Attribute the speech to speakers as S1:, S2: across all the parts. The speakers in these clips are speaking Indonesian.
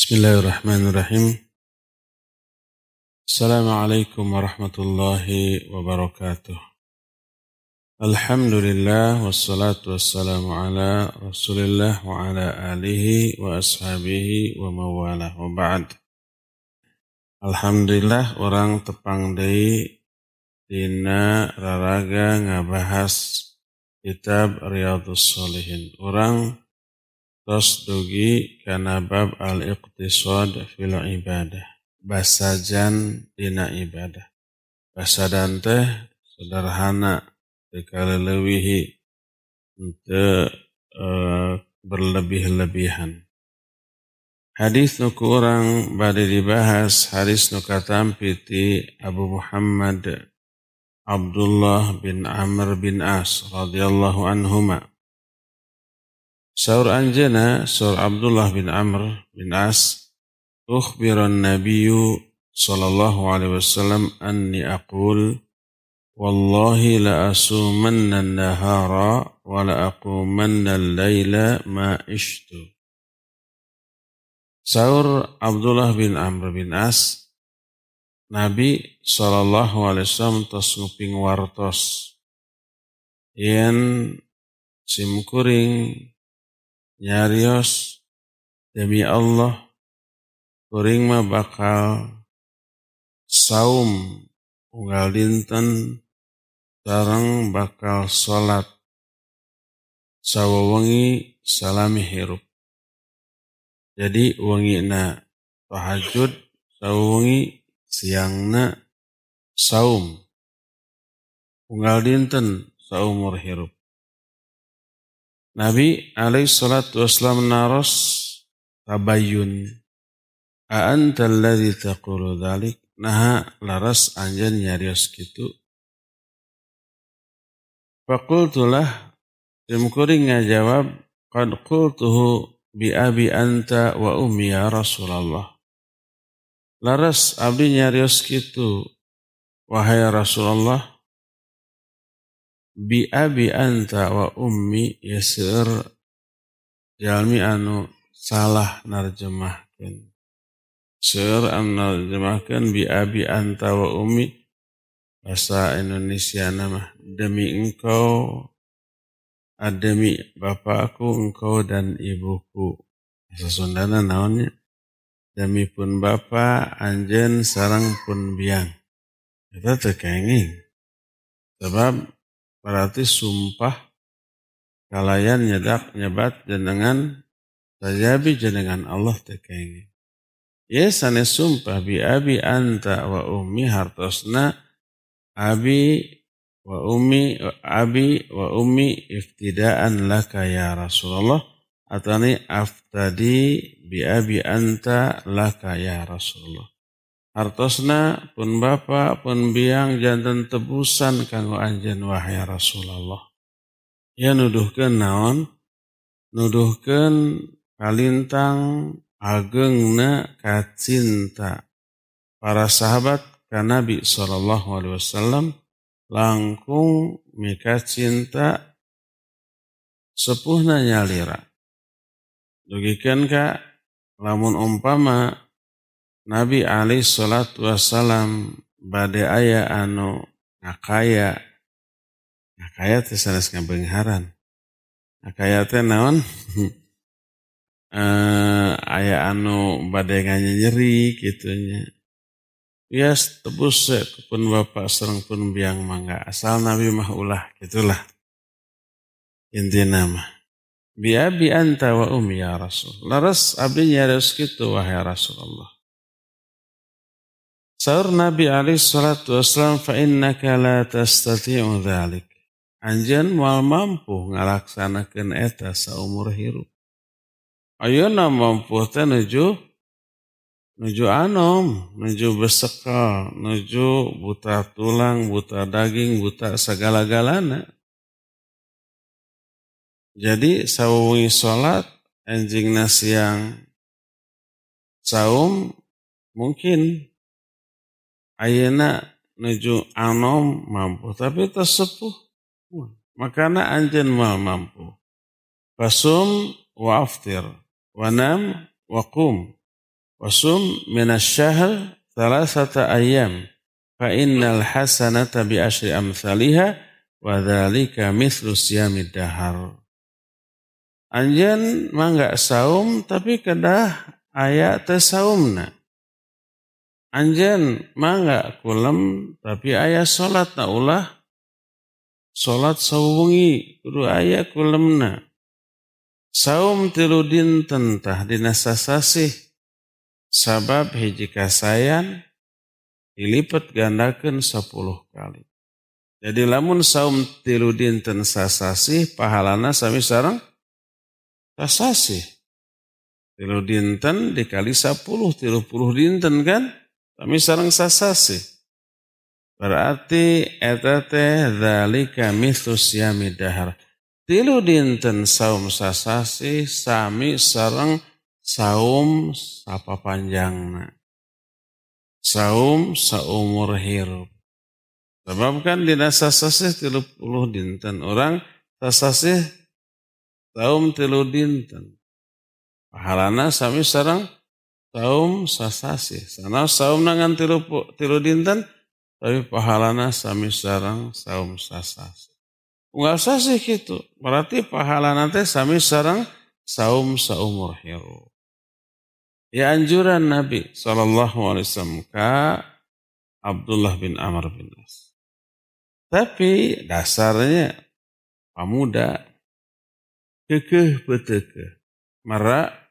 S1: Bismillahirrahmanirrahim. Assalamualaikum warahmatullahi wabarakatuh. Alhamdulillah wassalatu wassalamu ala Rasulillah wa ala alihi wa ashabihi wa mawalah wa ba'd. Alhamdulillah orang tepang dari dina raraga ngabahas kitab Riyadhus Shalihin. Orang Tos dugi kana bab al-iqtisad fil ibadah. Basajan dina ibadah. Basadan teh sederhana lewihi untuk uh, berlebih-lebihan. Hadis nu kurang bade dibahas hadis nu katam piti Abu Muhammad Abdullah bin Amr bin As radhiyallahu anhuma Saur anjana, saur Abdullah bin Amr bin As, ukhbiran nabiyyu sallallahu alaihi wasallam anni aqul wallahi la asumanna nahara wa la aqumanna al-laila ma ishtu. Saur Abdullah bin Amr bin As, Nabi sallallahu alaihi wasallam tos wartos yen simkuring nyarios demi Allah kuring mah bakal saum unggal dinten sareng bakal salat sawawengi salami hirup. Jadi wengi na tahajud sawawengi siangna saum. Unggal dinten saumur hirup Nabi alaihi salatu wassalam naros tabayun. A'anta alladhi taqulu dhalik. Nah laras anjan nyarios gitu. Fakultulah Timkuring ngajawab Qad qultuhu bi abi anta wa ummi ya Rasulullah. Laras abdi nyarios gitu. Wahai Rasulullah, bi abi anta wa ummi yasir. Jalmi anu salah narjemahkan. Sir anu narjemahkan bi abi anta wa ummi. Bahasa Indonesia nama demi engkau demi bapakku engkau dan ibuku. Bahasa Sundana naonnya demi pun bapak anjen sarang pun biang. Kita terkenging sebab berarti sumpah kalayan nyedak nyebat jenengan tajabi jenengan Allah tekengi. Ya sana sumpah bi abi anta wa ummi hartosna abi wa ummi abi wa ummi iftidaan laka ya Rasulullah atani aftadi bi abi anta laka ya Rasulullah. Hartosna pun bapa pun biang jantan tebusan kanggo anjen wahai Rasulullah. Ya nuduhkan naon? Nuduhkan kalintang agengna kacinta para sahabat ka Nabi Sallallahu Alaihi Wasallam langkung mika cinta sepuhna nyalira. Dugikan ka lamun umpama Nabi alaih salatu wassalam bade aya anu ngakaya. Ngakaya teh sanes ngabengharan ngakaya teh naon? Uh, aya anu bade nyeri gitunya Yes, tebus pun bapak serang pun biang mangga. Asal Nabi mah ulah gitulah. Inti nama. Bi abi anta wa umi ya Rasul. Laras abdi nyaris gitu wahai Rasulullah Saur Nabi alaihi salatu wassalam fa innaka la tastati'u dhalik. Anjan mal mampu ngalaksanakeun eta saumur hirup. Ayeuna mampu teh nuju nuju anom, nuju besekal, nuju buta tulang, buta daging, buta segala-galana. Jadi sawengi salat anjing siang saum mungkin ayana nuju anom mampu tapi tersepuh. Makana anjen mal mampu. Fasum wa aftir wa nam wa qum. Wasum minasyahr thalathata ayyam. Fa innal hasanata bi asyri amsalihha wa dzalika mithlu siyamid dahar. Anjen mah saum tapi kedah ayat teh saumna. Anjen mah kulem tapi ayat salat na ulah salat sawengi kudu aya kulemna. Saum tilu dinten tah dina sasasih sabab hiji kasayan dilipat gandakan sepuluh kali. Jadi lamun saum tilu dinten sasasih pahalana sami sarang sasasih. Tilu dinten dikali sepuluh, tilu puluh dinten kan? Sami sarang sasasih. Berarti eta teh dzalika mithlu siyami dahar tilu dinten saum sasasi sami sarang saum sapa panjangna. Saum saumur hirup. Sebab kan dina sasasi tilu puluh dinten. Orang sasasi saum tilu dinten. Pahalana sami sarang saum sasasi. Sana saum nangan tilu, tilu dinten. Tapi pahalana sami sarang saum sasasi. Nggak usah sih gitu. Berarti pahala nanti sami sarang saum saumur hiru. Ya anjuran Nabi SAW ke Abdullah bin Amr bin As. Tapi dasarnya pemuda kekeh beteke. Marak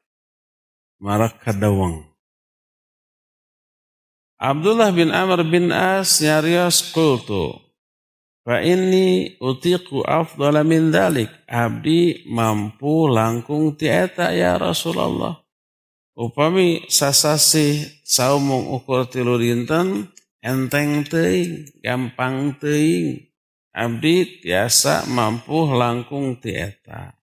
S1: marak kadawang. Abdullah bin Amr bin As nyarios kultu. Fa ini utiku afdala min dalik. Abdi mampu langkung tieta ya Rasulullah. Upami sasasi saumung ukur tilu dinten enteng teing, gampang teing. Abdi tiasa mampu langkung tieta.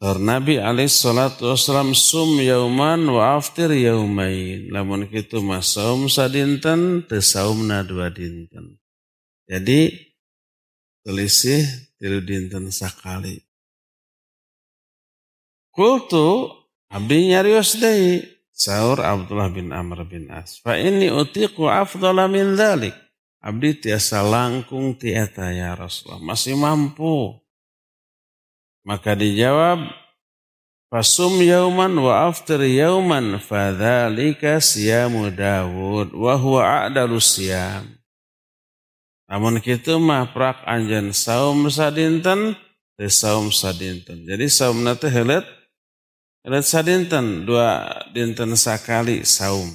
S1: Nabi alaih salatu wassalam sum yauman wa aftir yaumain. Lamun kitu masaum sadinten, tesaumna dua dinten. Jadi selisih tilu dinten sakali. Kultu abdi nyarios deui sahur Abdullah bin Amr bin As. Fa ini utiku afdala min dhalik. Abdi tiasa langkung tieta ya Rasulullah. Masih mampu. Maka dijawab, Fasum yauman wa aftir yauman fadhalika siyamu Dawud wa huwa a'dalu siyam. Namun kita mah prak anjen saum sadinten, te saum sadinten. Jadi saum nate helet, helet sadinten, dua dinten sakali saum.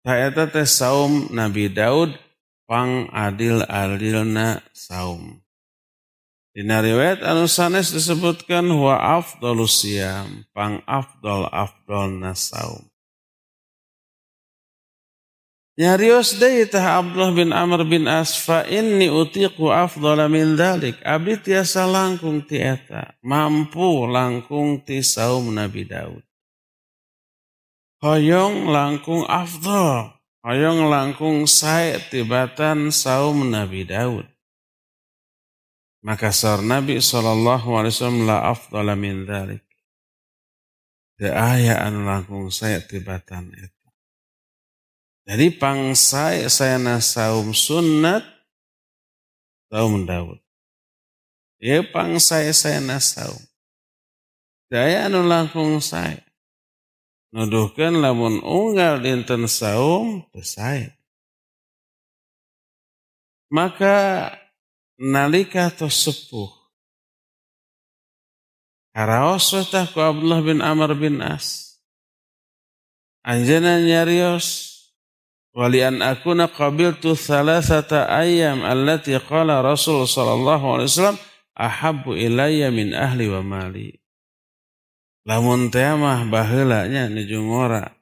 S1: Teh saum Nabi Daud, pang adil adilna saum. Di riwayat anu sanes disebutkan wa afdalus siam, pang afdal afdalna saum. Nyarios deui tah Abdullah bin Amr bin Asfa inni utiqu afdala min dhalik. Abdi tiasa langkung ti eta, mampu langkung ti saum Nabi Daud. Hoyong langkung afdal, hoyong langkung sae tibatan saum Nabi Daud. Maka sar Nabi SAW la afdala min dhalik. Te aya anu langkung sae tibatan eta. Jadi pangsa saya nasaum sunat saum Daud. Ya pangsa saya nasaum. Daya anu langkung saya. Nuduhkan lamun unggal dinten saum saya. Maka nalika to sepuh. Karaos ku Abdullah bin Amr bin As. Anjana nyarios wali an akuna qabiltu thalathata ayyam allati qala Rasul sallallahu alaihi wasallam ahabbu ilayya min ahli wa mali. Lamun teh mah baheula nya nujung ora.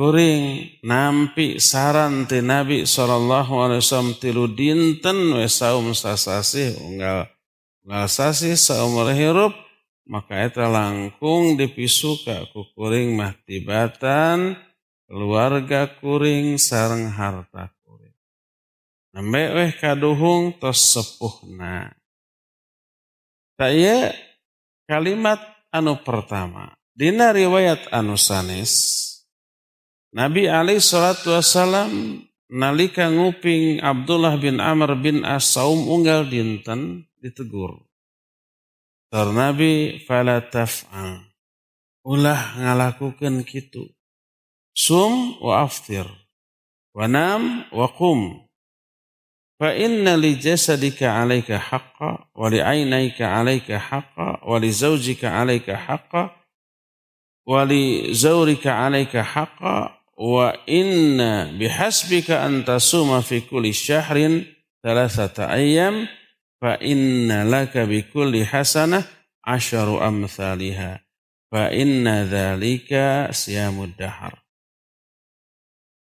S1: Kuring nampi saran ti Nabi sallallahu alaihi wasallam tilu dinten we saum sasasi unggal unggal sasi saumur hirup maka eta langkung dipisuka ku kuring mah tibatan keluarga kuring sarang harta kuring. Nambe weh kaduhung tos sepuhna. Saya kalimat anu pertama Dina riwayat anusanes Nabi alaihi salatu wassalam nalika nguping Abdullah bin Amr bin As saum unggal dinten ditegur. Tar Nabi fala taf'al. Ulah ngalakukan kitu. Sum wa aftir. Wa nam wa qum. Fa inna li jasadika alaika haqqa wa li aynayka alaika haqqa wa li zawjika alaika haqqa wa li zawrika alaika haqqa wa inna bihasbika an tasuma fi kulli syahrin thalathata ayyam fa inna laka bi kulli hasanah asyaru amthaliha fa inna dhalika siyamud dahar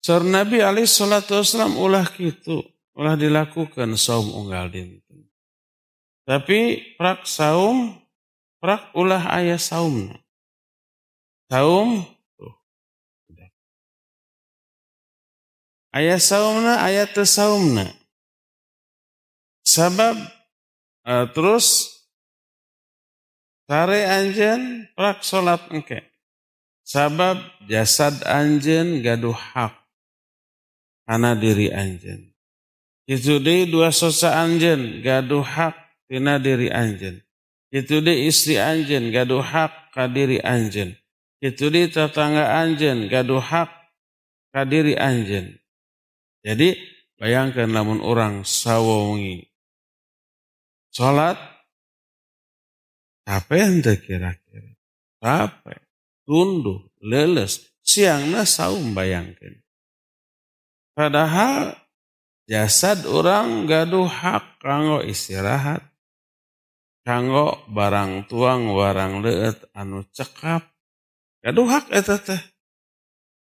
S1: Sar Nabi alaihi salatu wasallam ulah kitu, ulah dilakukan saum unggal dinten. Tapi prak saum, prak ulah ayah saumna. Saum Ayat saumna, ayat saumna. Sabab uh, terus tare anjen prak solat engke. Sabab jasad anjen gaduh hak karena diri anjen. Itu deh dua sosa anjen gaduh hak tina diri anjen. Itu deh istri anjen gaduh hak ka diri anjen. Itu deh tetangga anjen gaduh hak ka diri anjen. Jadi bayangkan namun orang sawongi sholat? Capek ente kira-kira? Capek tunduh leles. Siangnya saum bayangkan padahal jasad orang gaduh hak kanggo istirahat. Kanggo barang tuang barang leet anu cekap. Gaduh hak eta teh.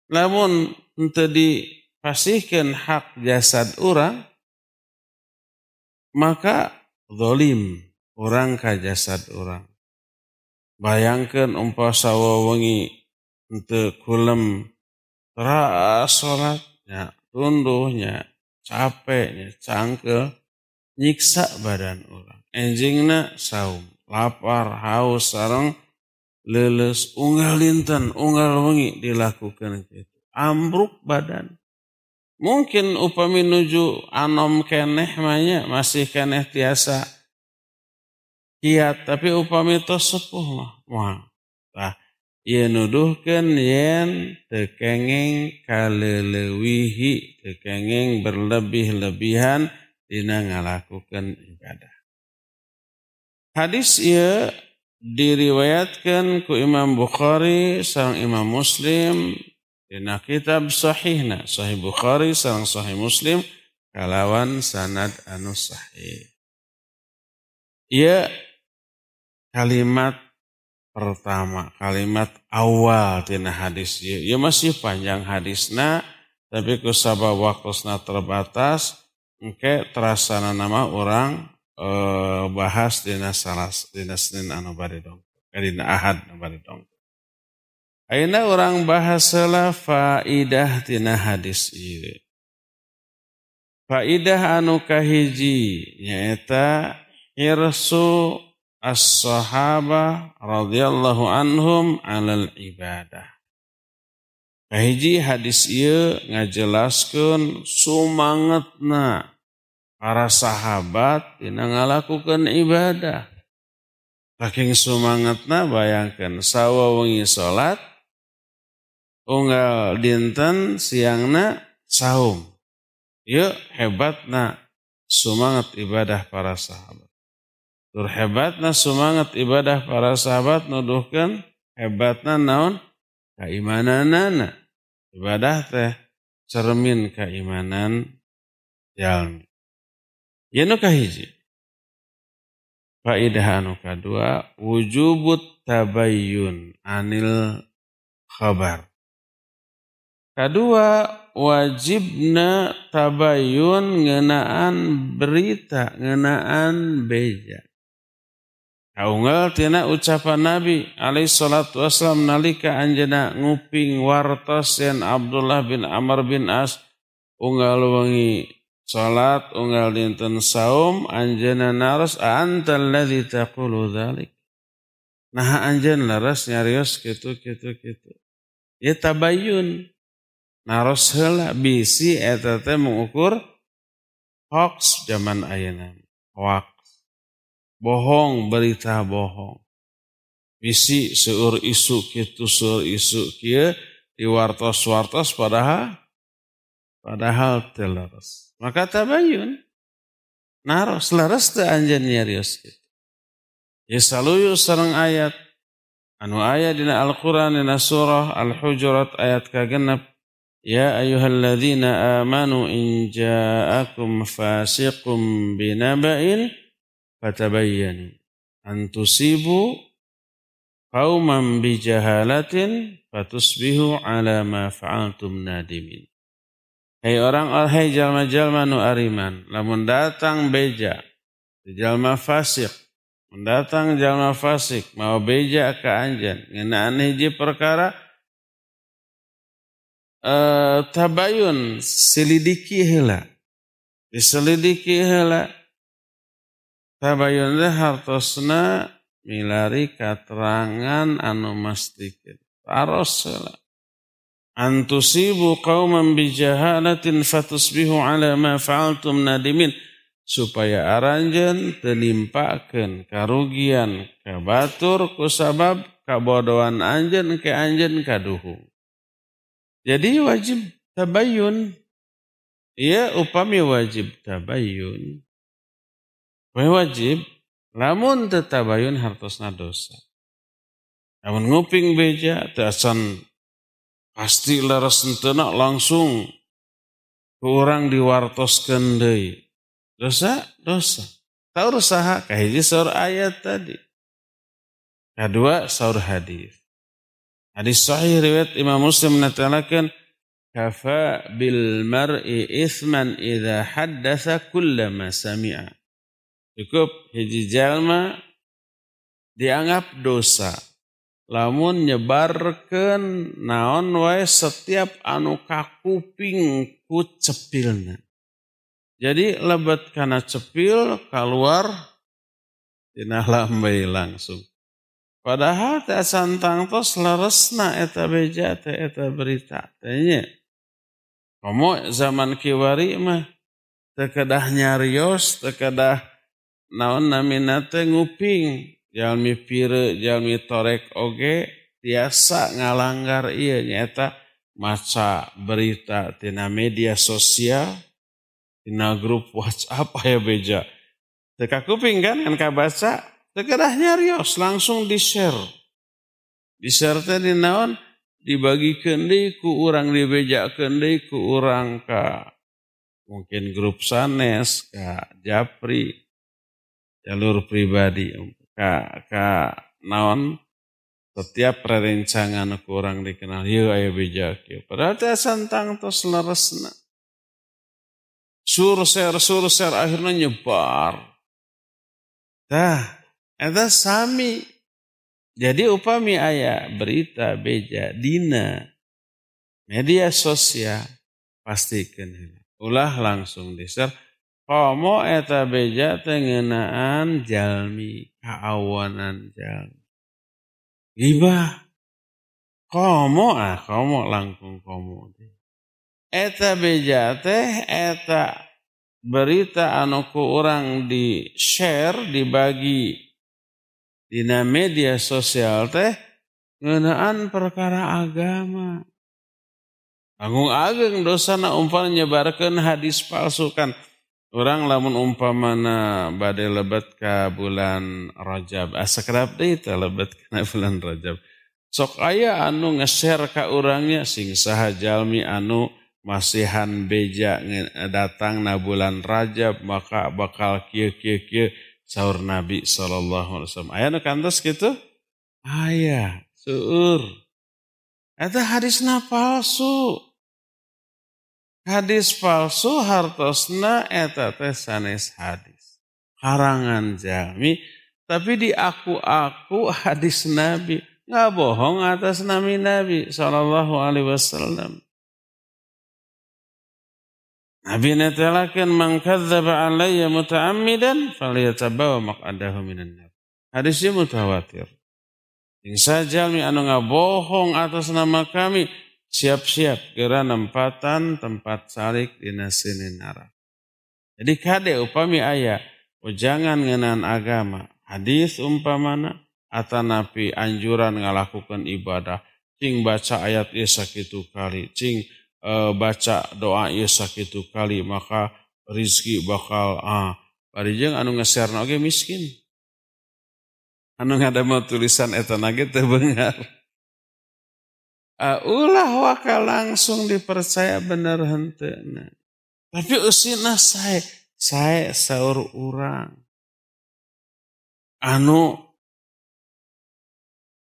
S1: Namun ente di pasihkan hak jasad orang, maka zolim orang ka jasad orang. Bayangkan umpah sawa wengi untuk kulem teras sholatnya, tunduhnya, capeknya, cangkel, nyiksa badan orang. Enjingna saum, lapar, haus, sarang, leles, unggal linten, unggal wengi dilakukan itu. Ambruk badan. Mungkin upami nuju anom keneh manya masih keneh tiasa kiat tapi upami to sepuh mah moal. Tah nuduhkeun yen tekenging kalelewihi tekenging berlebih-lebihan dina ngalakukan ibadah. Hadis ieu diriwayatkan ku Imam Bukhari sang Imam Muslim Dina kitab sahihna, sahih Bukhari, sarang sahih Muslim, kalawan sanad anu sahih. Ia kalimat pertama, kalimat awal tina hadis ieu. Ieu masih panjang hadisna, tapi kusabab waktusna terbatas, engke terasana nama orang e, bahas dina salas dina Senin anu bari dong. Eh, dina Ahad anu bari dong. Aina orang bahasalah faidah tina hadis ini. Faidah anu kahiji nyaeta irsu as-sahaba radhiyallahu anhum alal ibadah. Kahiji hadis ieu ngajelaskeun sumangetna para sahabat tina ngalakukeun ibadah. Saking sumangetna bayangkan sawa wengi salat unggal dinten siangna saum. Yuk hebatna semangat ibadah para sahabat. Tur hebatna semangat ibadah para sahabat nuduhkan hebatna naon keimananana. Ibadah teh cermin keimanan jalmi. Yanu kahiji. Faidah anu kadua wujubut tabayyun anil khabar. Kedua, wajibna tabayun ngenaan berita, ngenaan beja. Kaunggal tina ucapan Nabi alaih salatu wassalam nalika anjana nguping wartos yang Abdullah bin Amr bin As unggal wangi salat unggal dinten saum anjana naros antal ladzi taqulu dzalik Nah anjen laras nyarios gitu gitu gitu. Ya tabayun. Naros hela bisi eta teh mengukur hoax zaman ayeuna. Hoax. Bohong, berita bohong. Bisi seur isu kitu seur isu kieu diwartos-wartos padahal padahal teleres. Maka tabayun. Naros laras teh anjeun nyarios kitu. Ya saluyu ayat anu ayat dina Al-Qur'an dina surah Al-Hujurat ayat kagenep Ya ayyuhalladzina amanu in ja'akum fasiqum binaba'in fatabayyanu an tusibu qauman bijahalatin fatusbihu ala ma fa'altum nadimin. Hei orang hai jalma-jalma nu ariman lamun datang beja jalma fasik mendatang jalma fasik mau beja ke anjan ngenaan hiji perkara uh, tabayun. Selidiki hela. Diselidiki hela. Tabayun hartosna milari katerangan anu mastikeun taros hela. Antusibu qauman bijahalatin fatusbihu ala ma fa'altum nadimin. Supaya aranjen tenimpakan karugian kabatur kusabab kabodohan anjen ke anjen kaduhu. Jadi wajib tabayun. Ia upami wajib tabayun. Wajib lamun tetabayun hartosna dosa. Namun nguping beja teasan pasti laras langsung ke orang diwartoskeun deui Dosa, dosa. Tahu usaha kahiji saur ayat tadi. Kedua saur hadis. Hadis sahih riwayat Imam Muslim menetalakan kafa bil mar'i ithman idza haddatsa kullama sami'a. Cukup hiji jalma dianggap dosa. Lamun nyebarkeun naon wae setiap anu kakuping ku cepilna. Jadi lebat karena cepil keluar dina lambai langsung. Padahal teh santang tos laresna eta beja teh eta berita tehnya. Komo zaman kiwari mah tekedah nyarios, tekedah naon namina teh nguping. Jalmi pire, jalmi torek oge biasa ngalanggar iya nyata maca berita tina media sosial Ina grup WhatsApp ya beja. Teka kuping kan kan kabaca, tekedah nyarios langsung di-share. Di-share teh di naon? Dibagi kendi ku urang beja kendi ku urang ka. Mungkin grup sanes ka japri jalur pribadi ka ka naon? Setiap perencangan ku orang dikenal yuk ayo beja padahal teh santang tos leresna. Surser surser akhirnya nyebar. Dah ada sami jadi upami ayah berita beja dina media sosial pastikan ulah langsung diser Komo eta beja tengenaan jalmi kaawanan jalmi. Gibah. Komo ah, komo langkung komo. Eta beja teh eta berita anu ku orang di share dibagi dina media sosial teh ngeunaan perkara agama. Agung ageng dosana umpama nyebarkeun hadis palsu kan. Orang lamun umpamana badai lebat ka bulan Rajab. Asa kerap deui lebat ka bulan Rajab. Sok aya anu nge-share ka urangnya sing saha jalmi anu masihan beja datang na bulan Rajab maka bakal kieu kieu kieu sahur Nabi sallallahu alaihi wasallam. Aya nu kantos kitu? Aya, seueur. Eta hadisna palsu. Hadis palsu hartosna eta teh sanes hadis. Karangan jami tapi di aku-aku hadis Nabi. Nggak bohong atas nami Nabi sallallahu alaihi wasallam. Nabi netelakan man kadzdzaba alayya muta'ammidan falyatabawa maq'adahu minan nar. Hadisnya mutawatir. Ting jalmi anu ngabohong atas nama kami, siap-siap kira nempatan tempat salik di nasini nara. Jadi kade upami ayah, jangan ngenan agama. Hadis umpamana, napi anjuran ngalakukan ibadah. Cing baca ayat isa itu kali, cing uh, baca doa ieu sakitu kali maka rizki bakal ah bari jeung anu ngeserna oge miskin. Anu ngadamel tulisan eta nage teu beungar uh, ah, ulah wakal langsung dipercaya bener henteuna tapi usina saya saya saur urang. Anu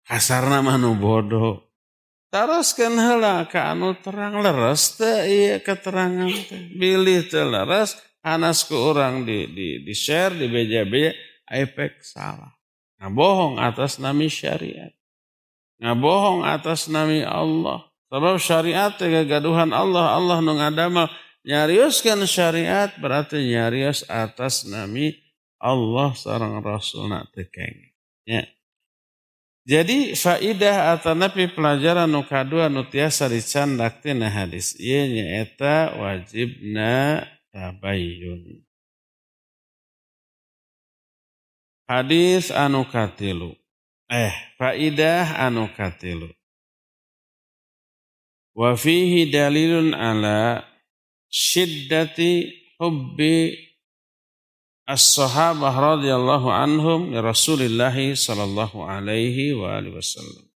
S1: kasarna mah bodoh. Taroskan heula ka anu terang leres teu ieu keterangan teh bilih teu leres anas ke orang di di di share di beja-beja efek salah ngabohong atas nami syariat. Ngabohong atas nami Allah. Sebab syariat gaduhan Allah. Allah nu ngadama nyariuskan syariat berarti nyarius atas nami Allah seorang Rasul nak tekeng. Ya. Jadi faidah atau napi pelajaran nu kadua nu tiasa dicandak tina hadis ieu nyaeta wajibna tabayyun. Hadis anu katilu. Eh, faidah anu katilu. Wa fihi dalilun ala syiddati hubbi as-sahabah radhiyallahu anhum ya Rasulillah sallallahu alaihi wa alihi wasallam.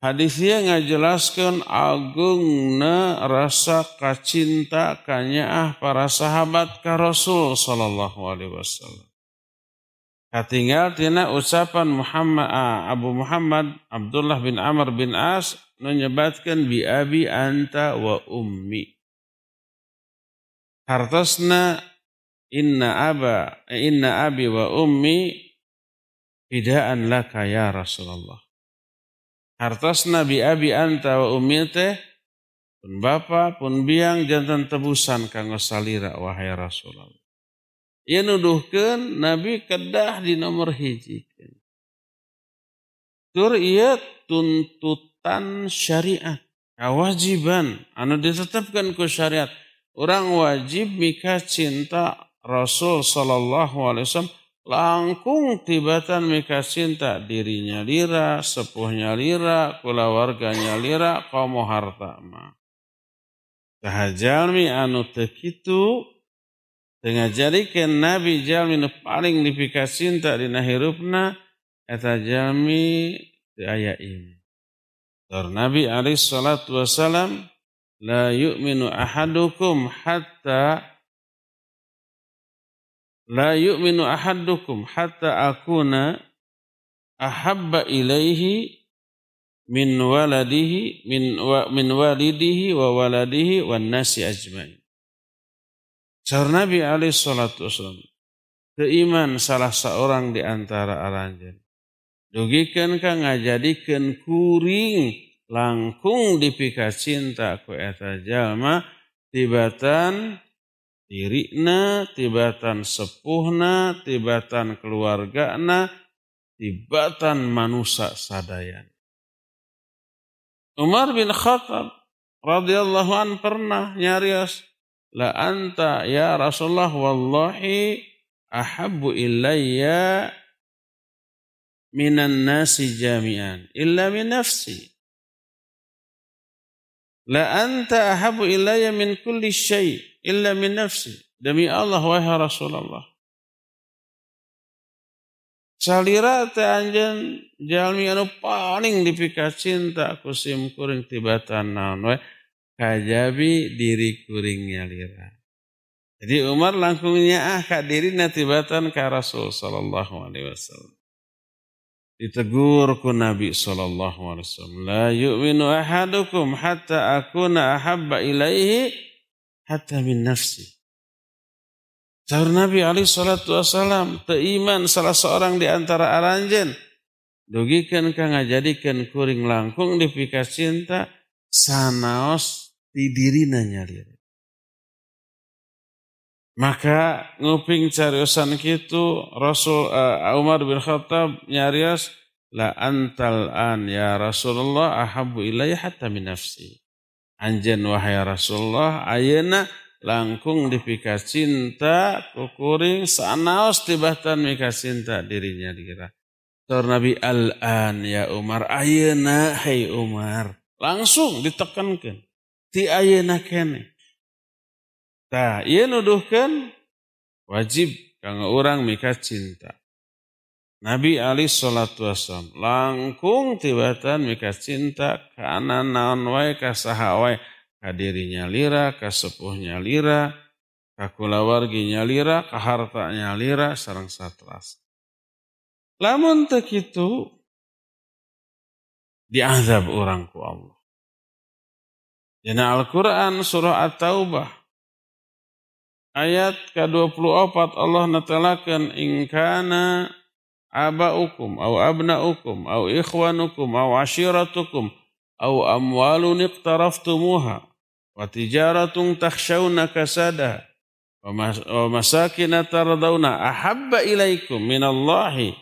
S1: Hadisnya ngajelaskan agungna rasa kacinta kanyaah para sahabat ka Rasul sallallahu alaihi wasallam. Katinggal tina ucapan Muhammad ah, Abu Muhammad Abdullah bin Amr bin As menyebatkan bi abi anta wa ummi. Hartasna inna aba inna abi wa ummi fidaan laka ya Rasulullah. Hartasna bi abi anta wa ummi teh pun bapa pun biang jantan tebusan kanggo salira wahai Rasulullah. Ia nuduhkan Nabi kedah di nomor hiji. Tur ia tuntutan syariat. Kewajiban. Anu ditetapkan ke syariat. Orang wajib mika cinta Rasul Sallallahu Alaihi Wasallam langkung tibatan mika cinta dirinya lira, sepuhnya lira, kula warganya lira, kaum harta ma. Kahajalmi anu tekitu dengan jadikan Nabi jalmi nu paling dipika cinta di nahirupna eta jalmi di ayat ini. Dar Nabi alaihi salatu wasalam la yu'minu ahadukum hatta la yu'minu ahadukum hatta akuna ahabba ilaihi min waladihi min wa, min walidihi wa waladihi wan nasi ajmain. Sahur Nabi alaih salatu wasalam. Keiman salah seorang di antara aranjen. Dugikan ka ngajadikan kuring langkung dipika cinta ku eta jalma tibatan dirina, tibatan sepuhna, tibatan keluargana, tibatan manusia sadayan. Umar bin Khattab radhiyallahu an pernah nyarios la anta ya Rasulullah wallahi ahabbu ilayya minan nasi jami'an illa min nafsi. La anta ahabbu ilayya min kulli syai illa min nafsi. Demi Allah wahai Rasulullah. Salira teh anjeun jalmi anu paling dipika cinta kusim kuring tibatan naon we kajabi diri kuringnya lira. Jadi Umar langkungnya ah kak diri natibatan ka Rasul sallallahu alaihi wasallam. Ditegur ku Nabi sallallahu alaihi wasallam, la yu'minu ahadukum hatta akuna ahabba ilaihi hatta min nafsi. Sahur Nabi alaihi salatu wasallam, iman salah seorang di antara aranjen. Dugikan ka ngajadikan kuring langkung dipika cinta sanaos di diri nyalir. Maka nguping cariusan kitu Rasul uh, Umar bin Khattab nyarias la antal an ya Rasulullah ahabu ilayya hatta min nafsi. Anjen wahai Rasulullah ayana langkung dipika cinta kukuring sanaos tibatan mika cinta dirinya dikira. Tor Nabi al-an ya Umar ayana hai Umar. Langsung ditekankan. Ti ayana kene. Tah, ia nuduhkan wajib kang orang mika cinta. Nabi Ali salatu wassalam langkung tibatan mika cinta karena naon wae ka saha wae ka dirinya lira, ka sepuhnya lira, ka kulawarginya lira, ka hartanya lira sareng satras. Lamun teu kitu diazab orang ku Allah. Dina Al-Quran surah At-Taubah ayat ke-24 Allah natalakan ingkana آباؤكم أو أبناؤكم أو إخوانكم أو عشيرتكم أو أموال اقترفتموها وتجارة تخشون كسادها ومساكن ترضون أحب إليكم من الله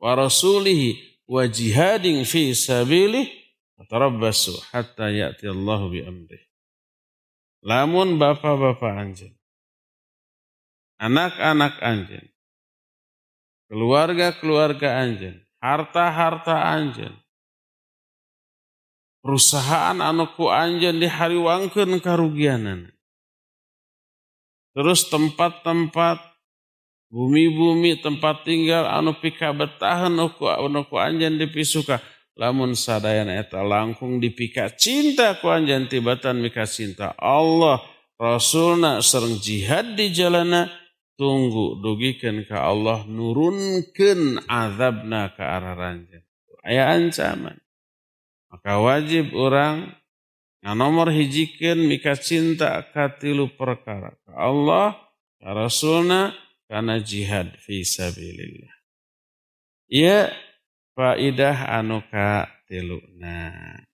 S1: ورسوله وجهاد في سبيله فتربصوا حتى يأتي الله بأمره. لامون بابا بابا أنجل أناك أناك أنجل keluarga-keluarga anjen, harta-harta anjen, perusahaan anuku anjen dihariwangkan kerugianan. Terus tempat-tempat bumi-bumi tempat tinggal anu pika betahan nuku nuku anjen dipisuka. Lamun sadayan eta langkung dipika cinta ku anjen tibatan mika cinta Allah Rasulna sereng jihad di jalana tunggu dugikan ke Allah nurunkan azabna ke arah ranjang. Ayah ancaman. Maka wajib orang nomor hijikan mika cinta katilu perkara. Ke Allah, ke Rasulna, karena jihad fi. Ya faidah anu Nah,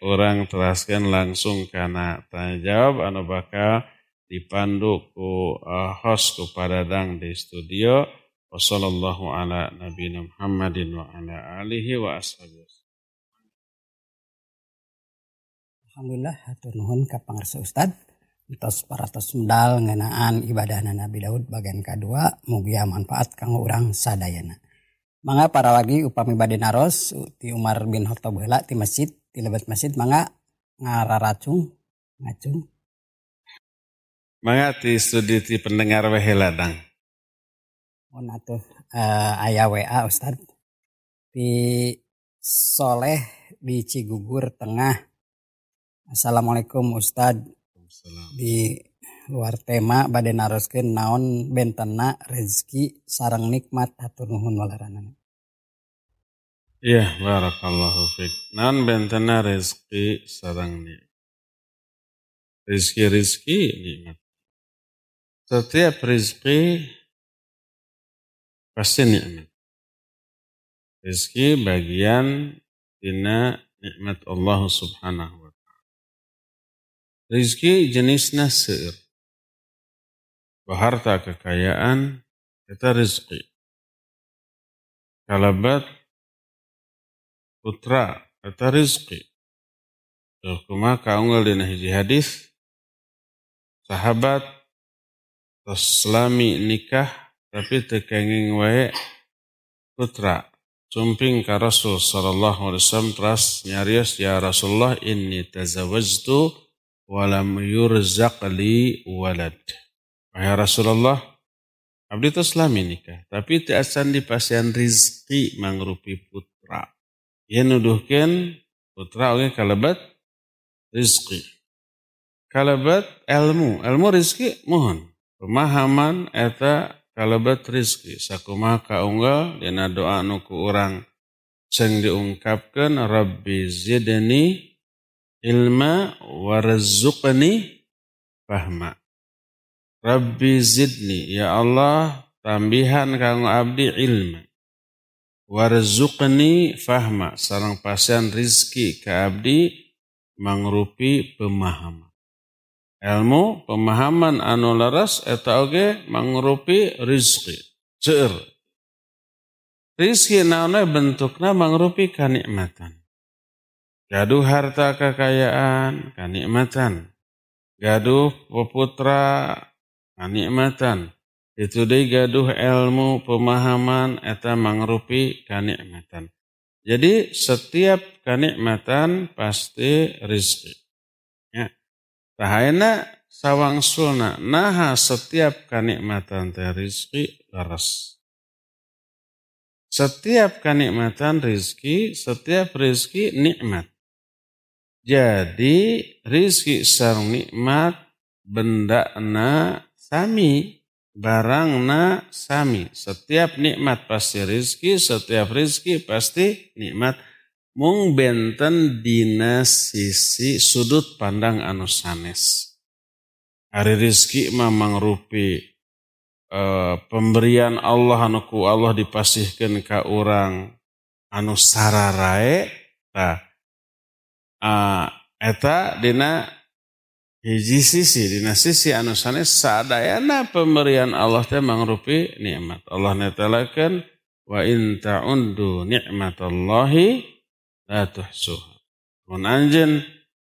S1: Orang teraskan langsung karena tanya jawab anu bakal dipandu ku uh, host ku dang di studio. Wasallallahu ala nabi Muhammadin wa ala alihi wa ashabihi
S2: Alhamdulillah hatur nuhun ka pangarsa Ustad Entos paratos medal ngenaan ibadah Nabi Daud bagian kedua mugia manfaat kang urang sadayana. Mangga para lagi upami bade naros ti Umar bin Khattab heula ti masjid ti lebat masjid mangga ngararacung ngacung
S1: Mangga di studi di pendengar wehe ladang.
S2: Oh natuh uh, ayah WA Ustad. Di Soleh di Cigugur Tengah. Assalamualaikum Ustad. Di luar tema badai naroskeun naon bentena rezeki sarang nikmat hatur nuhun walaranan.
S1: Iya, barakallahu fiik. Naon bentena rezeki sarang nikmat. Rizki-rizki nikmat. Setiap rezeki pasti nikmat. Rezeki bagian dina nikmat Allah subhanahu wa ta'ala. Rezeki jenisnya seir. Baharta kekayaan, kita rezeki. Kalabat putra, kita rezeki. Kuma kaunggal dina hiji hadis, sahabat selami nikah tapi tekenging wae putra cumping ka Rasul sallallahu alaihi wasallam teras nyarios ya Rasulullah inni tazawwajtu wa lam yurzaq li walad. Wahai Rasulullah, abdi itu selami nikah, tapi ti asan dipasian rizki mangrupi putra. Ia nuduhkan putra oke kalabat rizki. Kalabat ilmu, ilmu rizki mohon pemahaman eta kalebat rizki. Sakumaha kaunggal dina doa nuku orang ceng diungkapkan Rabbi zidni ilma warzuqni fahma. Rabbi zidni ya Allah tambihan kang abdi ilma. Warzuqni fahma. Sarang pasien rizki ka abdi mangrupi pemahaman ilmu pemahaman anu laras eta oge mangrupi rizki seueur rizki naonnya bentuknya mangrupi kanikmatan. Gaduh harta kekayaan, kanikmatan. Gaduh peputra, kanikmatan. Itu deh gaduh ilmu, pemahaman, eta mangrupi kanikmatan. Jadi setiap kanikmatan pasti rizki. Ya. Tahayana sawang sulna, naha setiap kanikmatan teh rizki leres. Setiap kanikmatan rizki, setiap rizki nikmat. Jadi rizki sarang nikmat benda na sami barangna sami. Setiap nikmat pasti rizki, setiap rizki pasti nikmat. Mung benten dina sisi sudut pandang anu sanes. Hari rizki mamang rupi uh, pemberian Allah anu ku Allah dipasihkan ke orang anu sararae. Nah, uh, eta dina hiji sisi dina sisi anu sanes sadayana pemberian Allah teh mangrupi nikmat Allah netelakeun wa in ta'undu nikmatallahi la tuhsuha mun anjeun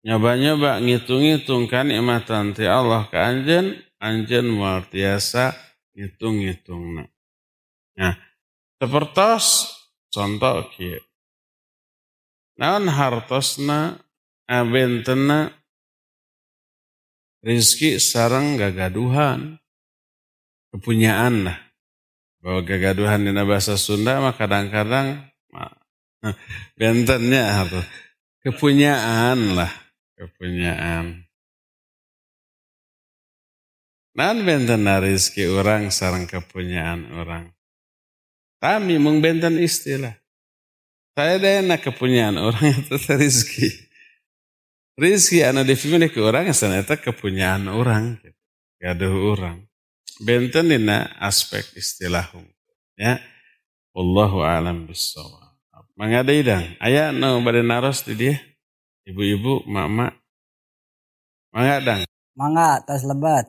S1: nyoba-nyoba ngitung-ngitung kan nikmatan ti Allah ka anjeun anjeun moal tiasa ngitung-ngitungna. Nah sepertos contoh kieu. Naon hartosna abentena rizki sarang gagaduhan kepunyaan lah bahwa gagaduhan di bahasa Sunda mah kadang-kadang bentennya harus kepunyaan lah kepunyaan nan benten rizki orang sarang kepunyaan orang kami mung benten istilah saya dena kepunyaan orang itu rizki Rizki anu dimiliki orang saneta kepunyaan orang. Gaduh orang. Benten dina aspek istilah ya. Wallahu alam bisawab. Mangga dang. Aya nu bade naros di dia. Ibu-ibu, mak-mak. Mangga dang.
S2: Mangga tas lebat.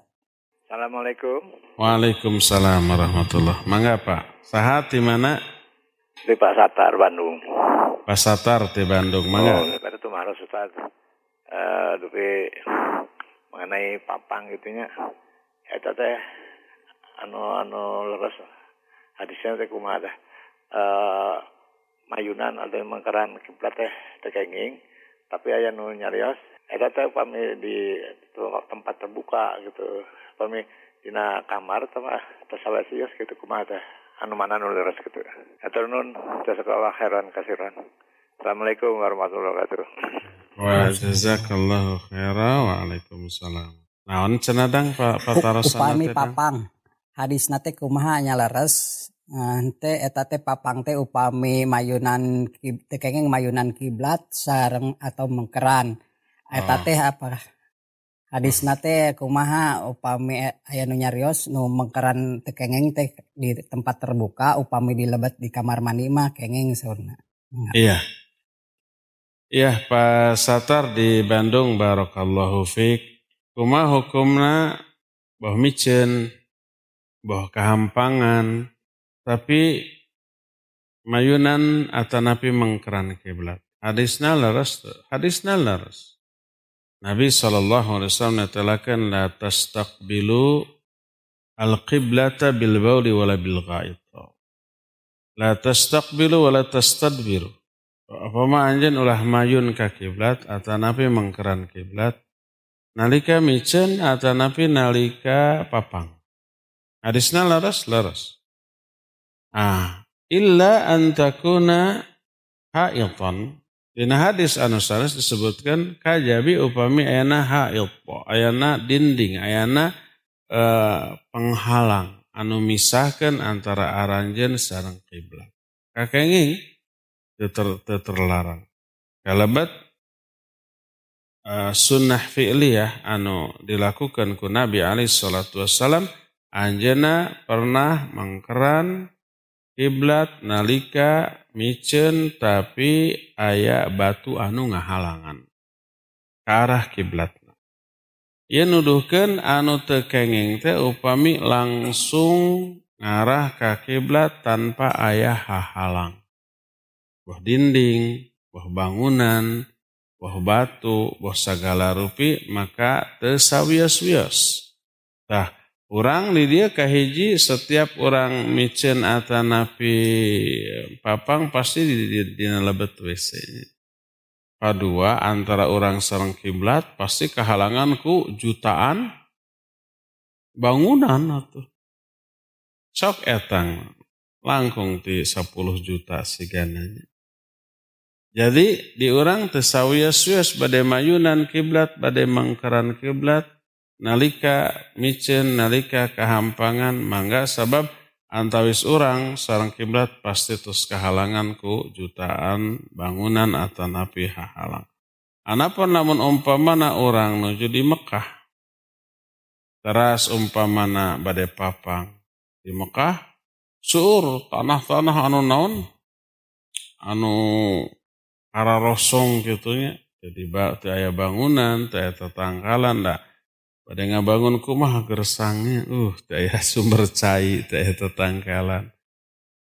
S3: Assalamualaikum.
S1: Waalaikumsalam warahmatullah. Mangga Pak. Sahat di mana?
S3: Di Pak Satar Bandung.
S1: Pak Satar di Bandung. Mangga.
S3: Oh, itu Maros Ustaz uh, dupi mengenai papang gitunya eta teh anu anu leres hadisnya teh kumaha uh, mayunan atau mengkeran kiblat teh tekenging tapi aya nu nyarios eta teh pami di tempat terbuka gitu pami dina kamar sama tasawasios gitu kumaha teh anu mana nu leres gitu atur nun sekolah heran kasiran Assalamualaikum warahmatullahi wabarakatuh.
S1: Wa jazakallahu khaira wa waalaikumsalam. Naon cenadang Pak Patarosana
S2: Upami papang. Hadis nate kumaha nya leres Ante eta teh papang teh upami mayunan tekengeng mayunan kiblat sareng atau mengkeran. Eta oh. teh apa? Hadis nate kumaha upami aya nu nyarios nu mengkeran tekengeng teh di tempat terbuka upami dilebet di kamar mandi mah kengeng saurna.
S1: Iya. Iya Pak Satar di Bandung Barakallahu Fik. Kuma hukumna boh micen, boh kehampangan, tapi mayunan atau napi mengkeran kiblat. Hadisna laras, hadisna laras. Nabi sallallahu alaihi wasallam nyatakan la tastaqbilu al-qiblata bil bauli wala bil ghaid. La tastaqbilu wala tastadbiru. Apama anjen ulah mayun ka kiblat atau napi mengkeran kiblat. Nalika micen atau napi nalika papang. Hadisna laras laras. Ah, illa antakuna haitan. Dina hadis anu disebutkan kajabi upami ayana haid, ayana dinding, ayana uh, penghalang anu misahkan antara aranjen sarang kiblat. Kakenging ter, terlarang. Kalabat uh, sunnah fi'liyah anu dilakukan ku Nabi alaihi salatu wassalam anjena pernah mengkeran kiblat nalika micen tapi aya batu anu ngahalangan ke arah kiblat. Ia nuduhkan anu tekengeng teh upami langsung ngarah ke kiblat tanpa ayah hahalang. Buah dinding, buah bangunan, buah batu, buah segala rupi, maka tersawias-wias. Tah, orang di dia kahiji setiap orang micen atau napi papang pasti di, di, di lebet WC. Kedua, antara orang serang kiblat pasti kehalanganku jutaan bangunan atau sok etang langkung di 10 juta sigananya. Jadi di orang tesawias-wias badai mayunan kiblat, badai mangkaran kiblat, nalika micen, nalika kehampangan, mangga sebab antawis orang sarang kiblat pasti terus kehalanganku jutaan bangunan atau napi hahalang. Anapun namun umpamana orang menuju di Mekah, teras umpamana badai papang, di Mekah sur tanah-tanah anu naon anu ararosong gitunya jadi teu aya bangunan teu aya tetangkalan dah pada ngabangun kumah gersangnya uh teu aya sumber cai teu aya tetangkalan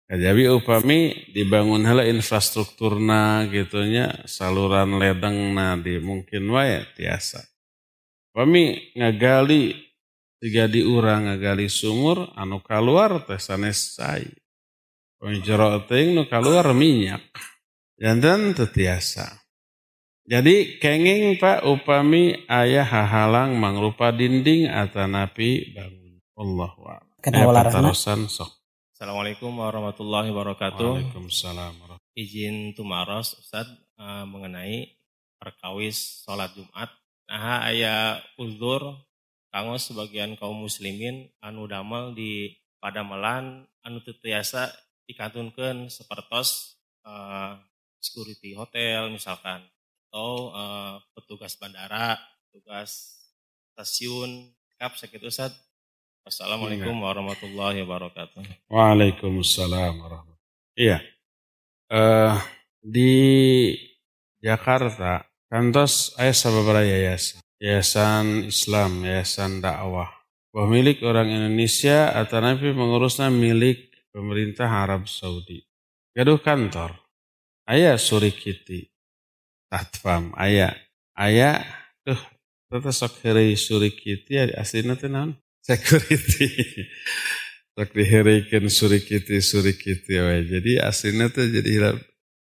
S1: jadi upami dibangun hela infrastrukturna gitunya saluran ledeng na di mungkin wae tiasa. Upami ngagali tiga diurang ngagali sumur anu keluar teh sanes cai. Jero ting nu keluar minyak. Jantan tetiasa jadi kenging pak upami ayah hahalang mangrupa dinding atau napi bangun Allah wa
S4: tarusan sok Assalamualaikum warahmatullahi wabarakatuh.
S1: Waalaikumsalam.
S4: Izin tumaros Ustaz uh, mengenai perkawis sholat Jumat. Nah, ayah uzur kanggo sebagian kaum muslimin anu damel di padamelan anu tetiasa dikatunkan sepertos uh, security hotel misalkan atau uh, petugas bandara, petugas stasiun, kap sakit Ustaz. Assalamualaikum ya. warahmatullahi wabarakatuh.
S1: Waalaikumsalam warahmatullahi Iya. Uh, di Jakarta, kantos ayah sababara yayasan. Yayasan Islam, Yayasan Dakwah. Bahwa milik orang Indonesia atau Nabi mengurusnya milik pemerintah Arab Saudi. Gaduh kantor. Ayah surikiti. Tatfam. Ayah. Ayah. Tuh. Tata sok heri surikiti. Aslinya itu naon? Security. sok diherikan surikiti. Surikiti. Jadi aslinya tuh jadi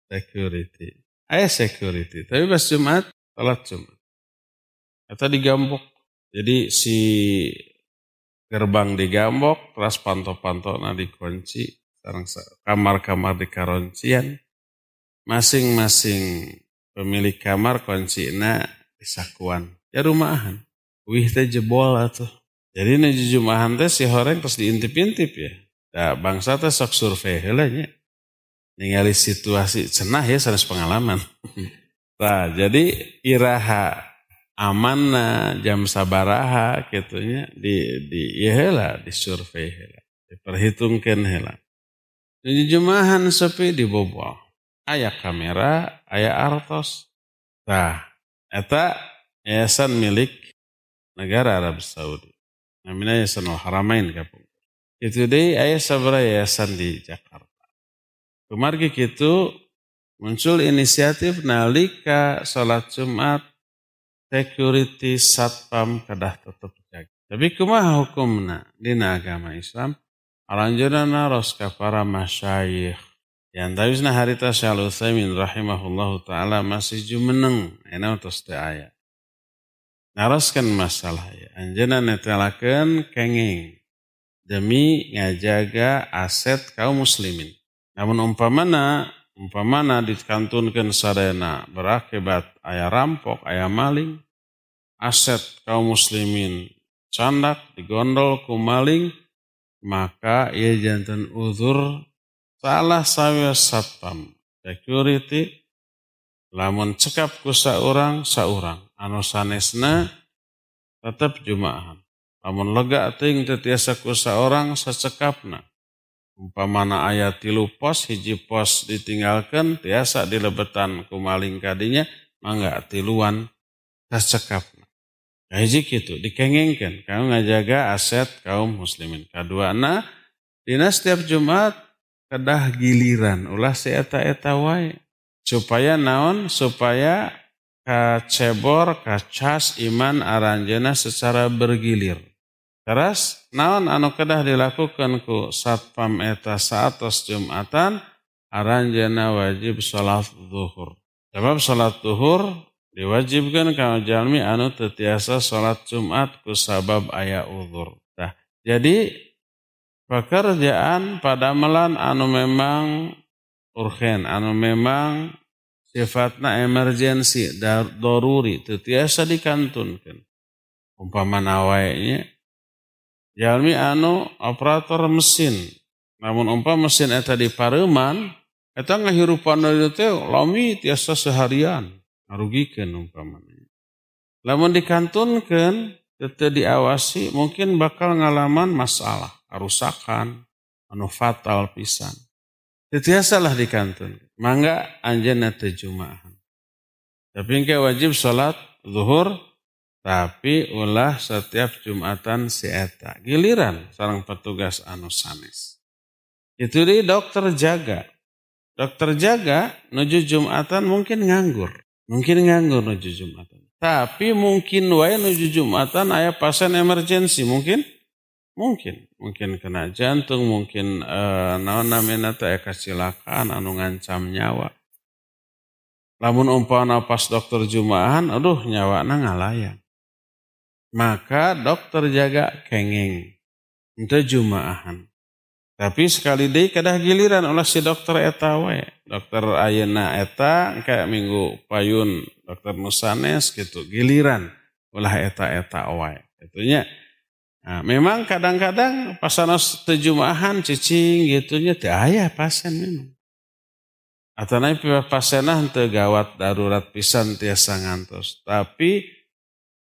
S1: security. Ayah security. Tapi pas Jumat. Salat Jumat. Eta digambok. Jadi si gerbang digambok, terus panto-panto na dikunci, sekarang kamar-kamar di karoncian, masing-masing pemilik kamar kunci na disakuan. Ya rumahan. Wih teh jebol atuh. Jadi na jujumahan teh si horeng terus diintip-intip ya. Da bangsa teh sok survei heula nya. Ningali situasi cenah ya sanes pengalaman. nah, jadi iraha amanna jam sabaraha gitunya di di ya di survei hela diperhitungkan hela di jemahan sepi dibobol ayah kamera ayah artos nah eta yayasan milik negara Arab Saudi namanya yayasan Haramain kapung itu deh ayah sabara yayasan di Jakarta kemarin gitu muncul inisiatif nalika sholat Jumat security satpam kedah tetap jaga. Tapi kumaha hukumna dina agama Islam? Alanjurana ros para masyayikh. Yang tawisna harita Syahal Uthaymin rahimahullahu ta'ala masih jumeneng. Ena utus te ayat. Naraskan masalah ya. Anjana netelakan kenging. Demi ngajaga aset kaum muslimin. Namun umpamana umpamana dikantunkan sadena berakibat ayah rampok, ayah maling, aset kaum muslimin candak digondol ku maling, maka ia jantan uzur salah sawi satpam security. Lamun cekap ku saurang saurang. Anu sanesna tetap jumaahan lamun lega ting tetiasa ku saurang sacekapna. Umpamana ayat tilu pos hiji pos ditinggalkan tiasa dilebetan kumaling kadinya mangga tiluan tercekap nah, hiji gitu dikengengkan. Kamu ngajaga aset kaum muslimin. Kedua na Dina setiap Jumat kedah giliran ulah si eta-eta wae. Supaya naon? Supaya kacebor, kacas iman aranjena secara bergilir. Teras naon anu kedah dilakukan ku satpam eta saatos Jumatan aranjena wajib sholat zuhur. Sebab sholat zuhur diwajibkan kalau jalmi anu tetiasa sholat Jumat ku sabab ayah uzur. Nah, jadi pekerjaan pada melan anu memang urgen, anu memang sifatnya emergensi, doruri, tetiasa dikantunkan. Umpama nawainya, jalmi anu operator mesin, namun umpama mesin eta di pareman, eta ngahirupan dari teh lami tiasa seharian, ngarugikan umpamanya. Lamun dikantunkan, tetap diawasi, mungkin bakal ngalaman masalah kerusakan, anu fatal pisan. Tetiasalah di kantor. Mangga anjana tejumahan. Tapi engke wajib sholat zuhur, tapi ulah setiap Jumatan si eta. Giliran seorang petugas anu sanes. Itu di dokter jaga. Dokter jaga nuju Jumatan mungkin nganggur. Mungkin nganggur nuju Jumatan. Tapi mungkin wae nuju Jumatan ayah pasien emergensi mungkin Mungkin, mungkin kena jantung, mungkin uh, naon namanya teh kecelakaan anu ngancam nyawa. Lamun umpama pas dokter jumahan, aduh nyawa ngalayang. Maka dokter jaga kenging, itu jumaahan. Tapi sekali deh kadah giliran oleh si dokter eta we. Dokter Ayana eta kayak minggu payun dokter Musanes gitu giliran ulah eta eta wae. Itunya Nah, memang kadang-kadang pasanos tejumahan cicing gitunya teh ayah pasien memang. Atau naik pasienah teu gawat darurat pisan tiasa ngantos. Tapi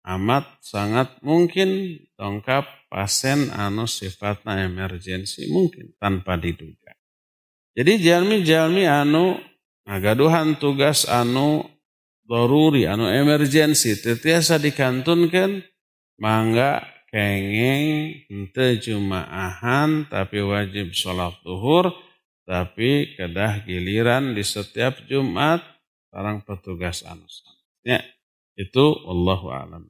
S1: amat sangat mungkin tongkap pasien anu sifatnya emergensi mungkin tanpa diduga. Jadi jalmi-jalmi anu ngagaduhan tugas anu doruri, anu emergensi, tetiasa dikantunkan, mangga kenging ente jumaahan tapi wajib sholat duhur tapi kedah giliran di setiap Jumat orang petugas anus. Ya, itu Allahu alam.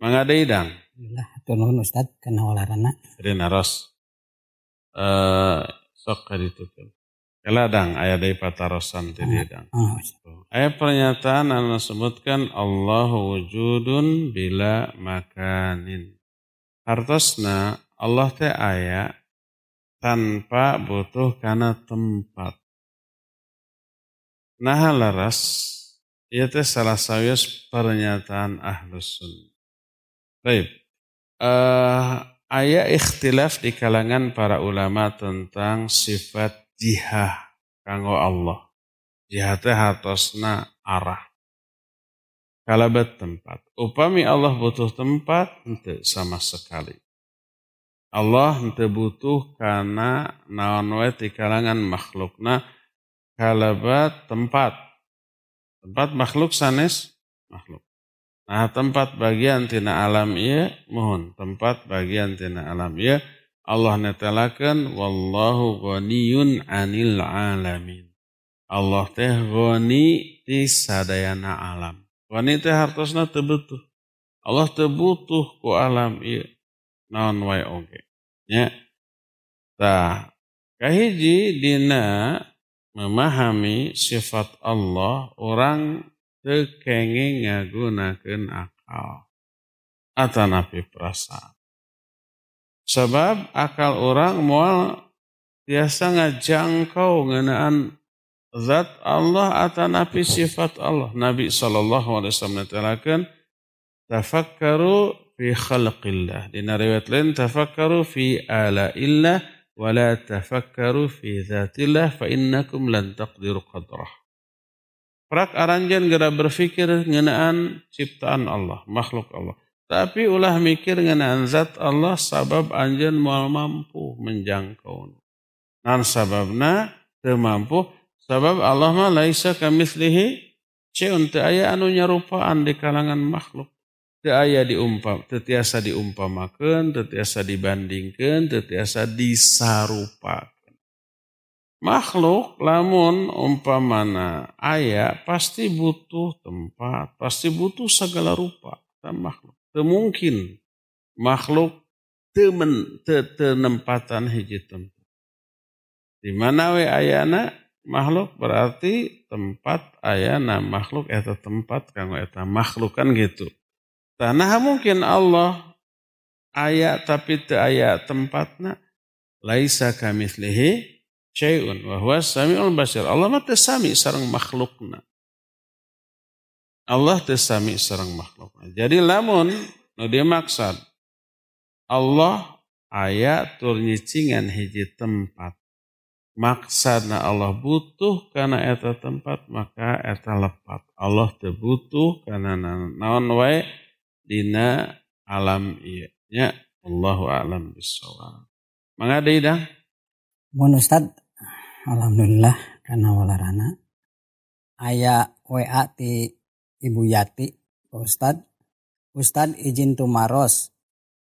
S1: Mangga idang.
S2: Alhamdulillah, turun Ustaz kena olarana.
S1: Rina ros. Eh sok kaditukeun. Keladang ayat dari patarosan tadi dang. Ayat pernyataan anu sebutkan Allahu wujudun bila makanin. Artosna Allah teh aya tanpa butuh karena tempat. Nah laras, ia teh salah sawius pernyataan ahlus sunnah. Baik, uh, aya ikhtilaf di kalangan para ulama tentang sifat jihah kanggo Allah. Jihah teh hartosna arah kalabat tempat. Upami Allah butuh tempat, ente sama sekali. Allah ente butuh karena naon di kalangan makhlukna kalabat tempat. Tempat makhluk sanes makhluk. Nah tempat bagian tina alam iya mohon tempat bagian tina alam iya Allah netelakan wallahu ghaniyun anil alamin. Allah teh ghani di sadayana alam. Wanita hartosna tebutuh. Allah tebutuh ku alam iya. Naon wae oge. Ya. Tah, kahiji dina memahami sifat Allah orang tekenge ngagunakeun akal. Atanapi perasaan. Sebab akal orang mual biasa ngajangkau ngenaan zat Allah atau nabi sifat Allah. Nabi sallallahu alaihi wasallam tafakkaru fi khalqillah. Di riwayat lain tafakkaru fi ala illah wa la tafakkaru fi zatillah fa innakum lan taqdiru qadrah. Prak aranjan gara berfikir ngenaan ciptaan Allah, makhluk Allah. Tapi ulah mikir ngenaan zat Allah sabab anjan mual mampu menjangkau. Nan sababna teu mampu Sebab Allah mah laisa kamitslihi syai'un. Aya anu nyarupaan di kalangan makhluk. teu aya diumpam tetiasa diumpamakeun tetiasa dibandingkeun tetiasa disarupakeun. Makhluk lamun umpamana aya pasti butuh tempat pasti butuh segala rupa dan makhluk. Teu mungkin makhluk temen te, tenempatan hiji tempat. Di mana we ayana makhluk berarti tempat ayana makhluk eta tempat kanggo eta makhluk kan gitu Tanah mungkin Allah ayat tapi te ayat tempatna laisa kamitslihi syai'un wa huwa samiul basir. Allah mah sami sareng makhlukna. Allah sami sareng makhlukna. Jadi lamun nu dia maksud Allah ayat tur nyicingan hiji tempat. Maksudna Allah butuh karena eta tempat maka eta lepat. Allah teu butuh karena naon wae? Dina alam iya nya Allahu alam bisawab mangga deui dang
S2: mun Ustad alhamdulillah karena walarana. Aya WA ti Ibu Yati Ustad. Ustad izin tumaros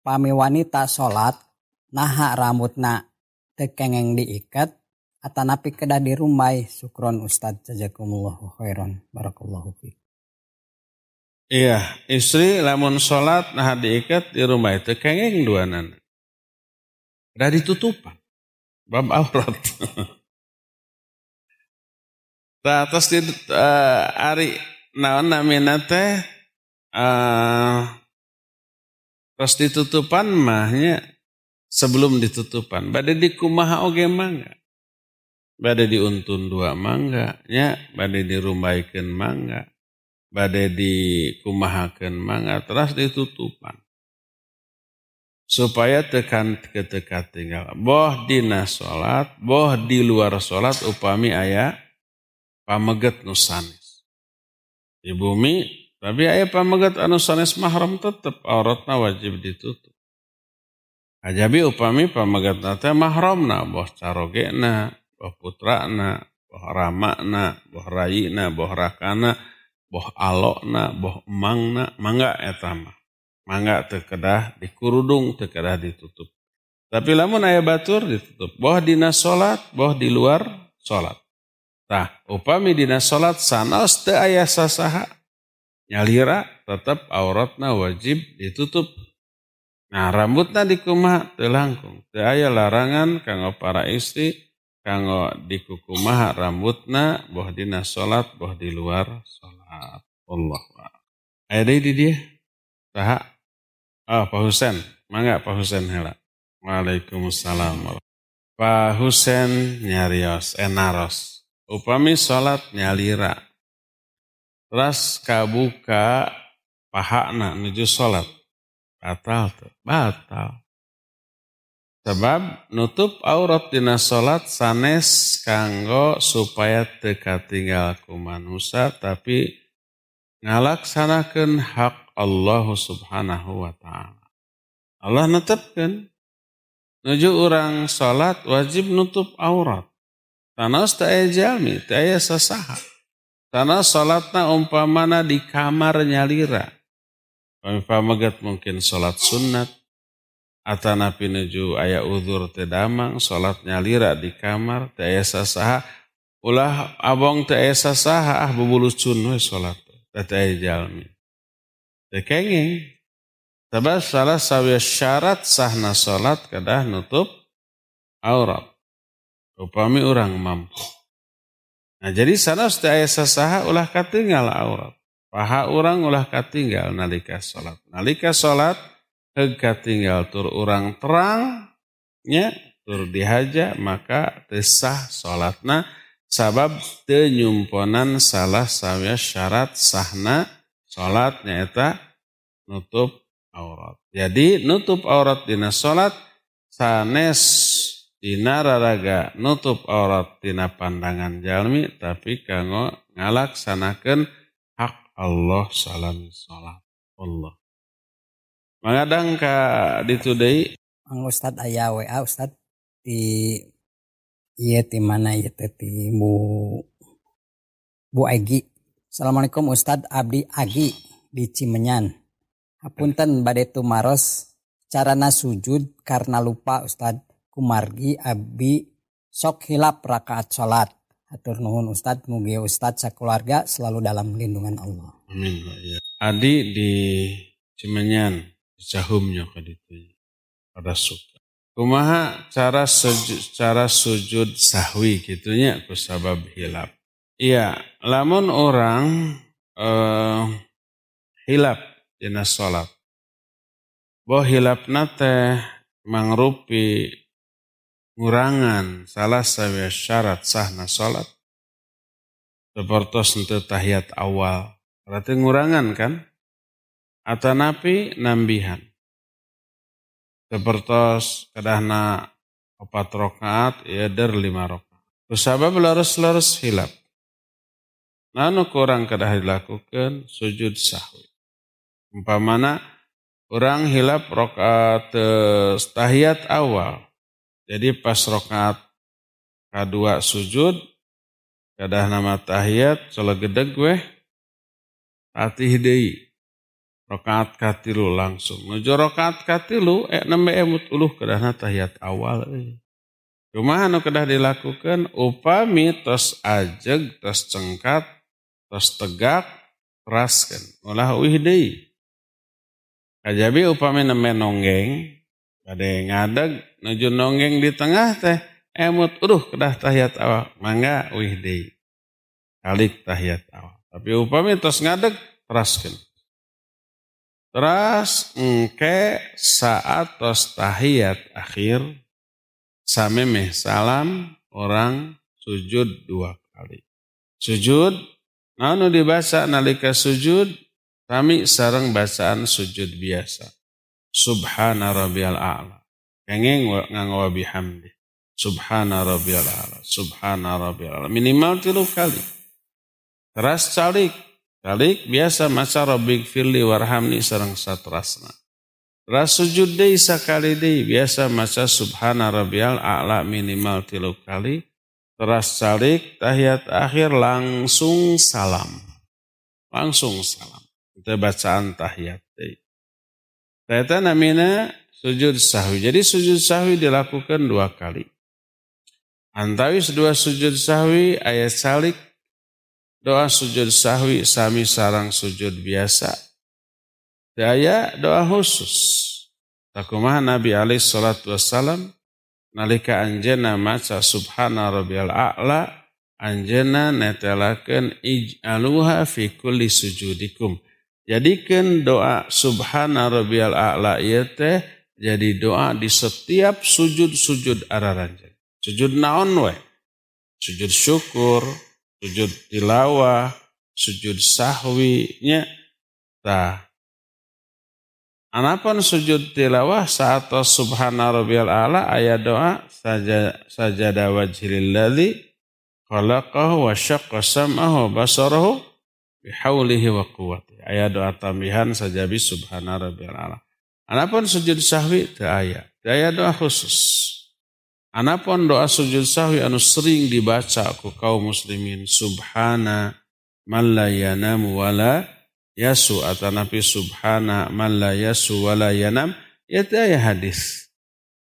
S2: pami wanita salat naha rambutna tekengeng diikat atanapi kedah dirumbai sukron Ustad jazakumullahu khairan barakallahu fiik
S1: Iya, istri lamun sholat nah diikat di rumah itu kengeng dua nana. Udah ditutupan. Bab aurat. Nah, terus di uh, ari naon namina teh uh, terus ditutupan mahnya sebelum ditutupan. Badai di kumaha oge mangga. Badai diuntun dua mangga. Ya, badai dirumbaikan mangga badai dikumahakan mangga terus ditutupan. Supaya tekan ketika tinggal boh dina salat boh di luar salat upami ayah pameget nusanis di bumi tapi ayah pameget anu sanes mahram tetep auratna wajib ditutup. Ajabi upami pameget nate mahramna boh carogena boh putrana boh ramana boh rayina boh rakana boh alokna boh emangna. Mangga etama mangga terkedah dikurudung terkedah ditutup. Tapi lamun ayah batur ditutup. Boh dina solat boh di luar solat Tah, upami dina solat sanos te ayah sasaha. Nyalira tetap auratna wajib ditutup. Nah rambutna dikumah telangkung. Te ayah larangan kanggo para istri kanggo dikukumaha rambutna boh dina salat boh di luar salat Allah ada di dia. Saha oh Pak Husen. Mangga Pak Husen hela. Waalaikumsalam. Pak Husen nyarios enaros. Upami salat nyalira. Terus kabuka pahana menuju salat batal tuh. Batal Sebab nutup aurat dina salat sanes kanggo supaya teka tinggal ku manusia tapi ngalaksanakan hak Allah subhanahu wa ta'ala. Allah netepkan nuju orang salat wajib nutup aurat. Tanah tak jalmi, tak sasaha. Tanah salatna umpamana di kamar nyalira. Pamipamegat mungkin salat sunat, atana pinuju aya uzur teu damang salat nyalira di kamar teu aya sasaha ulah abong teu aya sasaha ah bubulucun we salat teu aya jalmi. Teu kenging salah sawiya syarat sahna salat kedah nutup aurat. Upami orang mampu. Nah jadi sana teu aya sasaha ulah katinggal aurat. Paha orang ulah katinggal nalika salat. Nalika salat hega tinggal tur orang terangnya tur dihaja maka tesah salatna sabab tenyumponan salah sawya syarat sahna salatnya eta nutup aurat. Jadi nutup aurat dina salat sanes dina raraga nutup aurat dina pandangan jalmi tapi kanggo ngalaksanakeun hak Allah salam salat Allah. Mangadang ka ditudai
S2: Ang Ustad aya WA Ustad di iya ti mana teh ti Bu Bu Agi. Assalamualaikum Ustad Abdi Agi di Cimenyan. Hapunten badai tumaros carana sujud karena lupa Ustad kumargi abi sok hilap rakaat salat. Atur nuhun Ustad mugi Ustad sakeluarga selalu dalam lindungan Allah.
S1: Amin. Ya. Adi di Cimenyan, Cahumnya kaditu. Pada suka. Kumaha cara sujud, cara sujud sahwi gitunya kusabab hilap. Iya, lamun orang uh, hilap dina salat. Boh hilap nate mangrupi ngurangan salah sawi syarat sahna salat. Seperti tahiyat awal. Berarti ngurangan kan? Atau napi nambihan. Seperti kadahna opat rokaat, ya der lima rokaat. Kusabab larus-larus hilap. Nanu kurang kedah dilakukan sujud sahwi. Umpamana orang hilap rokaat tahiyat awal. Jadi pas rokaat kedua sujud, kedah nama tahiyat, soal gede gue, hati hidei. Rokaat katilu langsung. Nuju rokaat katilu, eh nembe emut uluh kedah tahiyat awal. Eh. Cuma anu kedah dilakukan upami tos ajeg, tos cengkat, tos tegak teraskan ulah uih deui kajabi upami neme nonggeng ada ngadeg nuju nonggeng di tengah teh emut uduh kedah tahiyat awal mangga uih deui kalik tahiyat awal tapi upami tos ngadeg teraskan Teras engke saat tos tahiyat akhir samemeh salam orang sujud dua kali. Sujud Anu dibaca nalika sujud kami sarang bacaan sujud biasa. Subhana rabbiyal a'la. Kengeng ngangwa bihamdi. Subhana rabbiyal a'la. Subhana rabbiyal a'la. Minimal tilu kali. Teras calik. Calik biasa maca rabbik firli warhamni sarang satrasna. Teras sujud dei sakali dei biasa maca subhana rabbiyal a'la minimal tilu kali Teras calik tahiyat akhir langsung salam. Langsung salam. Itu bacaan tahiyat. Ternyata namanya sujud sahwi. Jadi sujud sahwi dilakukan dua kali. Antawis dua sujud sahwi ayat salik. Doa sujud sahwi sami sarang sujud biasa. Daya doa khusus. Takumah Nabi alaih salatu wassalam nalika anjena maca subhana rabbiyal a'la anjena netelakeun ij'aluha fi kulli sujudikum jadikan doa subhana rabbiyal a'la ieu teh jadi doa di setiap sujud-sujud araranjen sujud naon we sujud syukur sujud tilawah sujud sahwi nya tah Anapun sujud tilawah saat subhana rabbiyal ala ayat doa saja sajada wajhil ladzi khalaqahu wa syaqqa sam'ahu wa basarahu bihaulihi wa quwwati. Ayat doa tambihan sajabi subhana rabbiyal ala. Anapun sujud sahwi teu aya. Ayat doa khusus. Anapun doa sujud sahwi anu sering dibaca ku kaum muslimin subhana man la yanamu wala yasu atau nabi subhana man la yasu wa la yanam itu ya hadis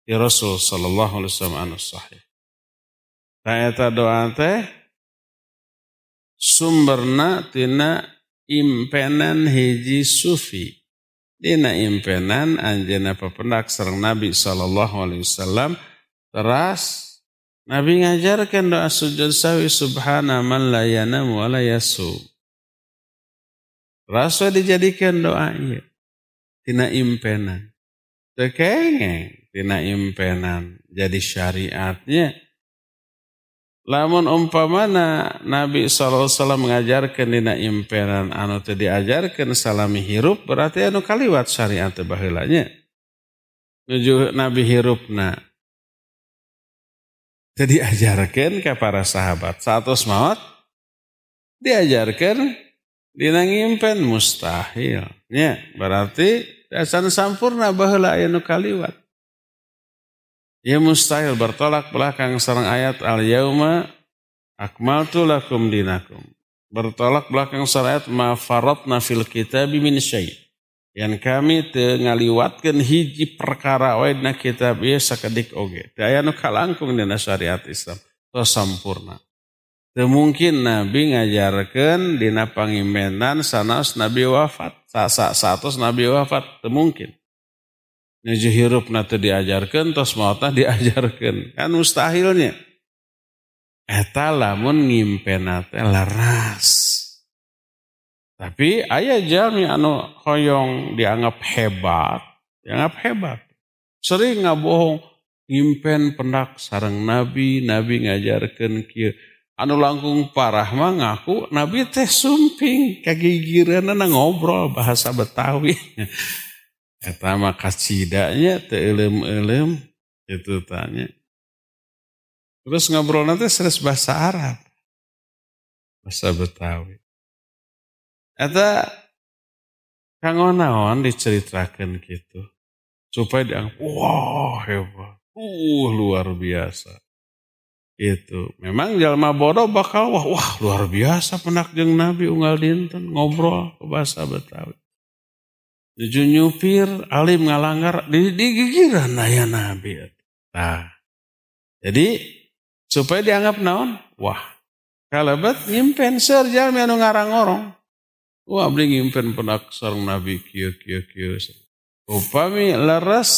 S1: di Rasul sallallahu alaihi wasallam anu sahih. Nah eta doa teh sumberna tina impenan hiji sufi. Dina impenan anjeuna pependak sareng Nabi sallallahu alaihi wasallam teras Nabi ngajarkan doa sujud sawi subhana man la yanam wa la. Rasa dijadikan doa iya. Tina impenan. Tekengeng. Tina impenan. Jadi syariatnya. Lamun umpamana Nabi SAW mengajarkan dina impenan anu teu diajarkan salami hirup berarti anu kaliwat syariat baheulanya. Nuju Nabi hirupna teu diajarkan ke para sahabat. Satu maut diajarkan Dina ngimpen mustahil. Ya, berarti dasar sampurna baheula aya nu kaliwat. Ya mustahil bertolak belakang sarang ayat al yauma akmaltu lakum dinakum. Bertolak belakang sarang ayat ma faratna fil kitabi min. Yang kami ngaliwatkan hiji perkara wae na kitab ieu sakedik oge. Teu aya nu kalangkung dina syariat Islam tos sampurna. Mungkin nabi ngajarkeun dina pangimbenan sanas nabi wafat sa sa satos nabi wafat teu mungkin. Nuju hirup teu diajarkeun tos diajarkeun kan mustahilnya. Eta lamun ngimpena teh leras tapi ayah jami anu hoyong dianggap hebat, dianggap hebat. Sering nggak bohong, impen pendak sarang nabi, nabi ngajarkan kia. Anu langkung parah mah ngaku nabi teh sumping kagigiran nang ngobrol bahasa Betawi. Eta mah kacidanya teu elem-elem itu tanya. Terus ngobrol nanti seres bahasa Arab. Bahasa Betawi. Eta kanggo naon diceritakan gitu supaya dianggap wah hebat, uh luar biasa. Itu memang jalma bodoh bakal wah wah luar biasa penak jeng Nabi unggal dinten ngobrol ke bahasa Betawi. Tujuh nyupir alim ngalanggar di gigiran ya Nabi. Nah, jadi supaya dianggap naon wah kalau bet nyimpen serjal anu ngarang orang Wah, abdi ngimpen penak sarang Nabi kieu kieu kieu. Upami leres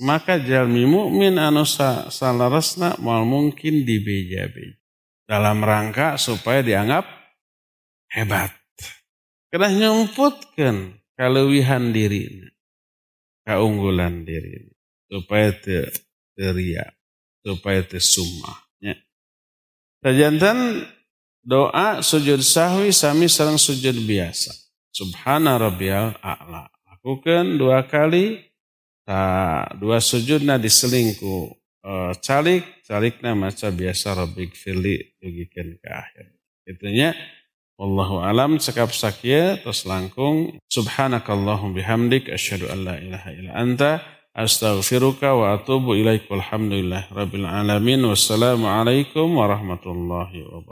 S1: maka jalmi mukmin anu sa, salaresna mal mungkin dibeja-beja. Dalam rangka supaya dianggap hebat. Kena nyumputkan kelewihan diri. Keunggulan diri. Supaya teriak. Supaya tersumah. Ya. Tajantan doa sujud sahwi sami sarang sujud biasa. Subhana rabbiyal a'la. Lakukan dua kali. Ta, dua sujudna diselingku e, calik, calikna maca biasa rabbik fili dugikan ke akhir. Itunya Wallahu alam cekap sakya terus langkung subhanakallahum bihamdik asyhadu an la ilaha illa anta astaghfiruka wa atubu ilaik walhamdulillah rabbil alamin wassalamu alaikum warahmatullahi wabarakatuh